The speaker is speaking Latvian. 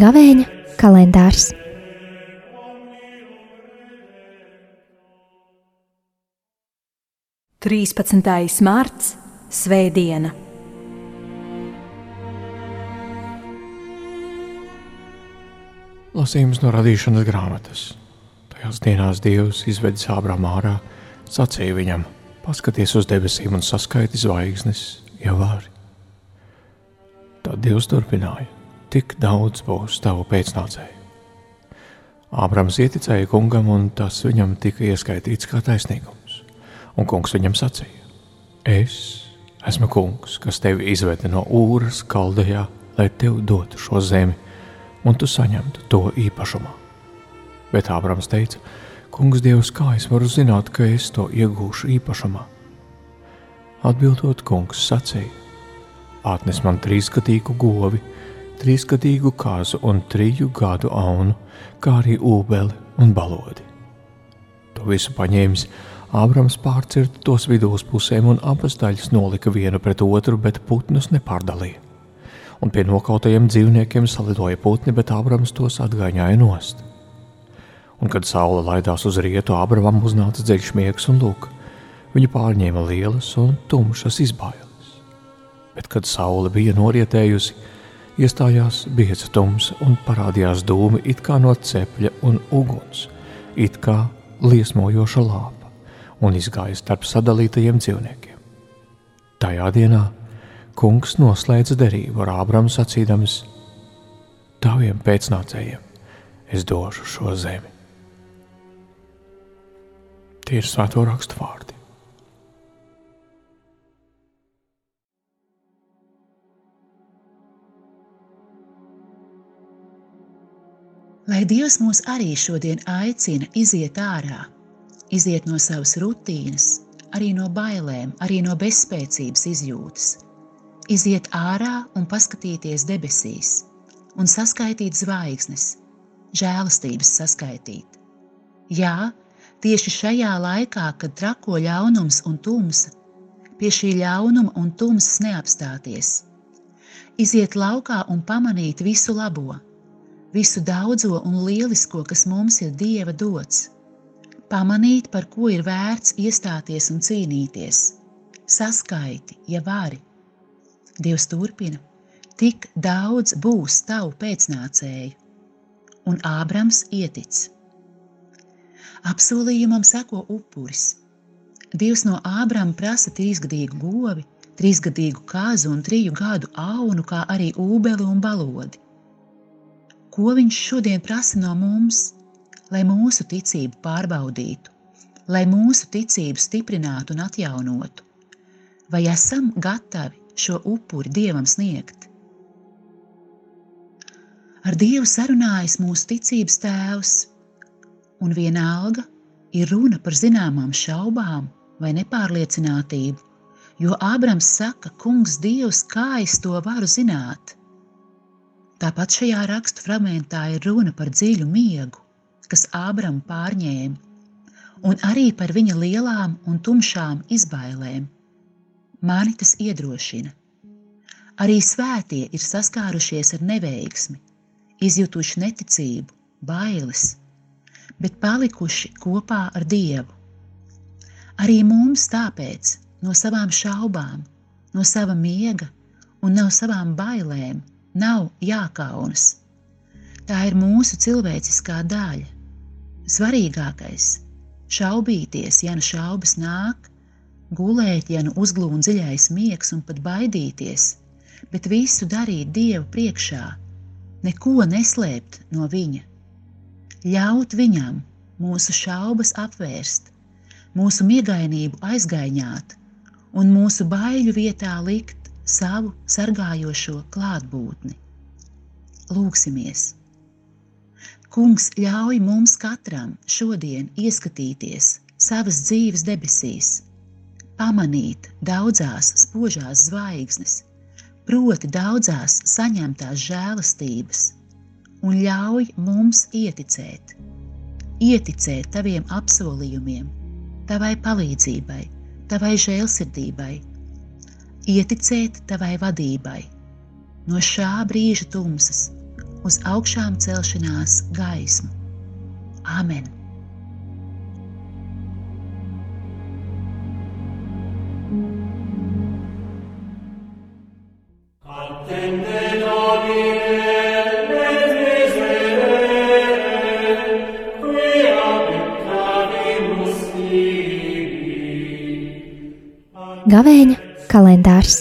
Gavēņa kalendārs. Trīspadsmitais mārts - Svētdiena. Lasījums no radīšanas grāmatas. Tajās dienās Dievs izvedis Ābrām ārā, sacīja viņam: Paskaties uz debesīm un saskaiti zvaigznes, ja vari. Tad Dievs turpināja: Tik daudz būs tavu pēcnācēju. Ābrams ieticēja kungam, un tas viņam tika ieskaitīts kā taisnīgums. Un kungs viņam sacīja: Es esmu kungs, kas tevi izveda no Ūras kaldejā, lai tev dotu šo zemi un tu saņemtu to īpašumā. Bet Ābrams teica: Kungs, Dievs, kā es varu zināt, ka es to iegūšu īpašumā? Atbildot, kungs sacīja: Atnes man trīsgadīgu govi, trīsgadīgu kāzu un triju gadu aunu, kā arī ūbeli un balodi. To visu paņēmis, Ābrams pārcirta tos vidū uz pusēm un abas daļas nolika vienu pret otru, bet putnus nepārdalīja un pie nokautajiem dzīvniekiem salidoja putni, bet Ābrams tos atgāņāja nost. Un, kad saule laidās uz rietu, Ābramam uznāca dziļš miegs un lūk, viņu pārņēma lielas un tumšas izbailes. Bet, kad saule bija norietējusi, iestājās bieza tums un parādījās dūmi it kā no cepļa un uguns, it kā liesmojoša lāpa, un izgāja starp sadalītajiem dzīvniekiem. Tajā dienā kungs noslēdza derību ar Ābramu sacīdams: Taviem pēcnācējiem es došu šo zemi. Tie ir svēto rakstu vārdi. Lai Dievs mūs arī šodien aicina iziet ārā, iziet no savas rutīnas, arī no bailēm, arī no bezspēcības izjūtas iziet ārā un paskatīties debesīs, un saskaitīt zvaigznes, žēlastības saskaitīt. Jā, tieši šajā laikā, kad trako ļaunums un tumsa, pie šī ļaunuma un tumsas neapstāties. Iziet laukā un pamanīt visu labo, visu daudzo un lielisko, kas mums ir Dieva dots. Pamanīt, par ko ir vērts iestāties un cīnīties. Saskaiti, ja vari Dievs turpina: Tik daudz būs tavu pēcnācēju, un Ābrams ietic. Apsolījumam seko upuris. Dievs no Ābrama prasa trīsgadīgu govi, trīsgadīgu kāzu un triju gadu aunu, kā arī ūbeli un balodi. Ko viņš šodien prasa no mums, lai mūsu ticību pārbaudītu, lai mūsu ticību stiprinātu un atjaunotu? Vai esam gatavi šo upuri Dievam sniegt. Ar Dievu sarunājas mūsu ticības tēvs, un vienalga ir runa par zināmām šaubām vai nepārliecinātību, jo Ābrams saka, Kungs, Dievs, kā es to varu zināt? Tāpat šajā rakstu fragmentā ir runa par dziļu miegu, kas Ābramu pārņēma, un arī par viņa lielām un tumšām izbailēm mani tas iedrošina. Arī svētie ir saskārušies ar neveiksmi, izjutuši neticību, bailes, bet palikuši kopā ar Dievu. Arī mums tāpēc no savām šaubām, no sava miega un no savām bailēm nav jākaunas. Tā ir mūsu cilvēciskā daļa. Svarīgākais - šaubīties, ja nu šaubas nāk, gulēt, ja nu uzglūna dziļais miegs un pat baidīties, bet visu darīt Dievu priekšā, neko neslēpt no Viņa. Ļaut Viņam mūsu šaubas apvērst, mūsu miegainību aizgaiņāt un mūsu baiļu vietā likt savu sargājošo klātbūtni. Lūksimies! Kungs ļauj mums katram šodien ieskatīties savas dzīves debesīs pamanīt daudzās spožās zvaigznes, proti daudzās saņemtās žēlastības, un ļauj mums ieticēt. ieticēt taviem apsolījumiem, tavai palīdzībai, tavai žēlsirdībai, ieticēt tavai vadībai, no šā brīža tumsas uz augšām celšanās gaismu. Āmen! Gavēņa kalendārs